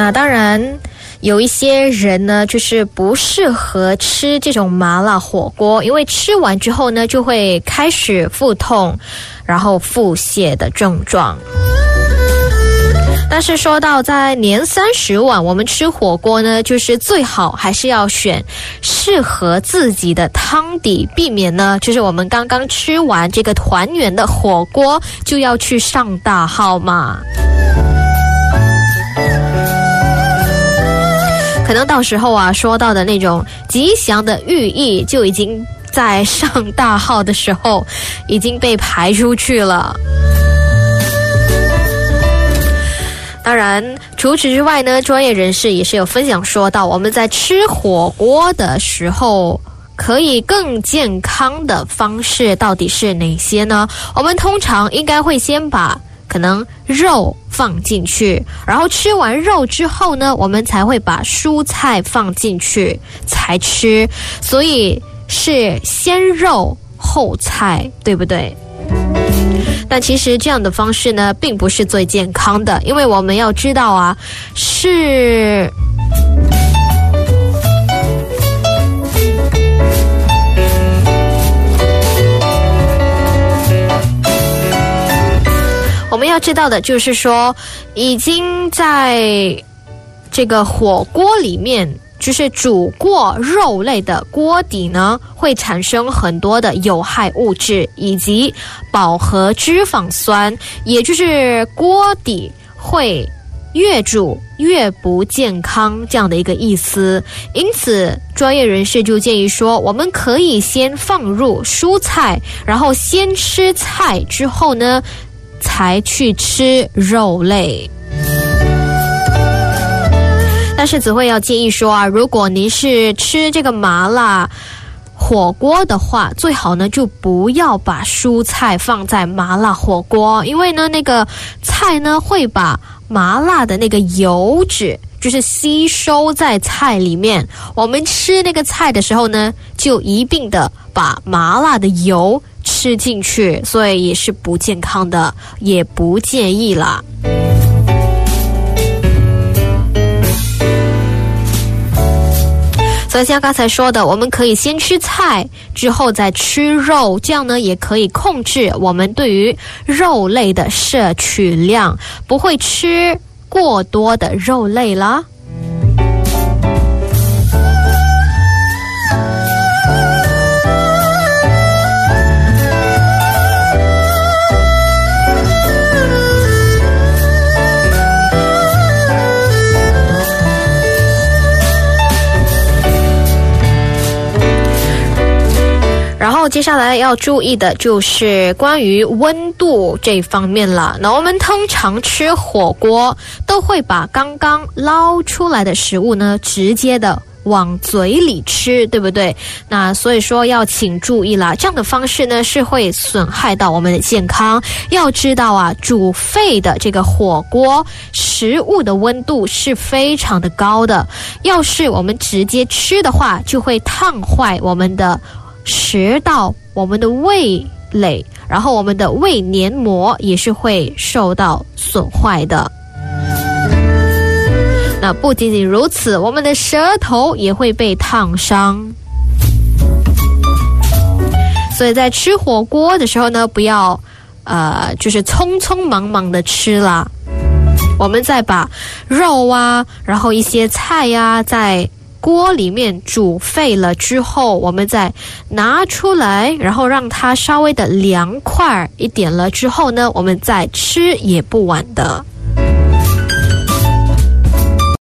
那当然。有一些人呢，就是不适合吃这种麻辣火锅，因为吃完之后呢，就会开始腹痛，然后腹泻的症状。但是说到在年三十晚，我们吃火锅呢，就是最好还是要选适合自己的汤底，避免呢，就是我们刚刚吃完这个团圆的火锅，就要去上大号嘛。可能到时候啊，说到的那种吉祥的寓意，就已经在上大号的时候已经被排出去了。当然，除此之外呢，专业人士也是有分享说到，我们在吃火锅的时候，可以更健康的方式到底是哪些呢？我们通常应该会先把。可能肉放进去，然后吃完肉之后呢，我们才会把蔬菜放进去才吃，所以是先肉后菜，对不对？但其实这样的方式呢，并不是最健康的，因为我们要知道啊，是。要知道的就是说，已经在这个火锅里面，就是煮过肉类的锅底呢，会产生很多的有害物质以及饱和脂肪酸，也就是锅底会越煮越不健康这样的一个意思。因此，专业人士就建议说，我们可以先放入蔬菜，然后先吃菜之后呢。才去吃肉类，但是子慧要建议说啊，如果您是吃这个麻辣火锅的话，最好呢就不要把蔬菜放在麻辣火锅，因为呢那个菜呢会把麻辣的那个油脂就是吸收在菜里面，我们吃那个菜的时候呢，就一并的把麻辣的油。吃进去，所以也是不健康的，也不建议啦。所以像刚才说的，我们可以先吃菜，之后再吃肉，这样呢也可以控制我们对于肉类的摄取量，不会吃过多的肉类啦。然后接下来要注意的就是关于温度这方面了。那我们通常吃火锅都会把刚刚捞出来的食物呢，直接的往嘴里吃，对不对？那所以说要请注意啦，这样的方式呢是会损害到我们的健康。要知道啊，煮沸的这个火锅食物的温度是非常的高的，要是我们直接吃的话，就会烫坏我们的。食道，我们的味蕾，然后我们的胃黏膜也是会受到损坏的。那不仅仅如此，我们的舌头也会被烫伤。所以在吃火锅的时候呢，不要呃，就是匆匆忙忙的吃啦。我们再把肉啊，然后一些菜呀，在。锅里面煮沸了之后，我们再拿出来，然后让它稍微的凉快一点了之后呢，我们再吃也不晚的。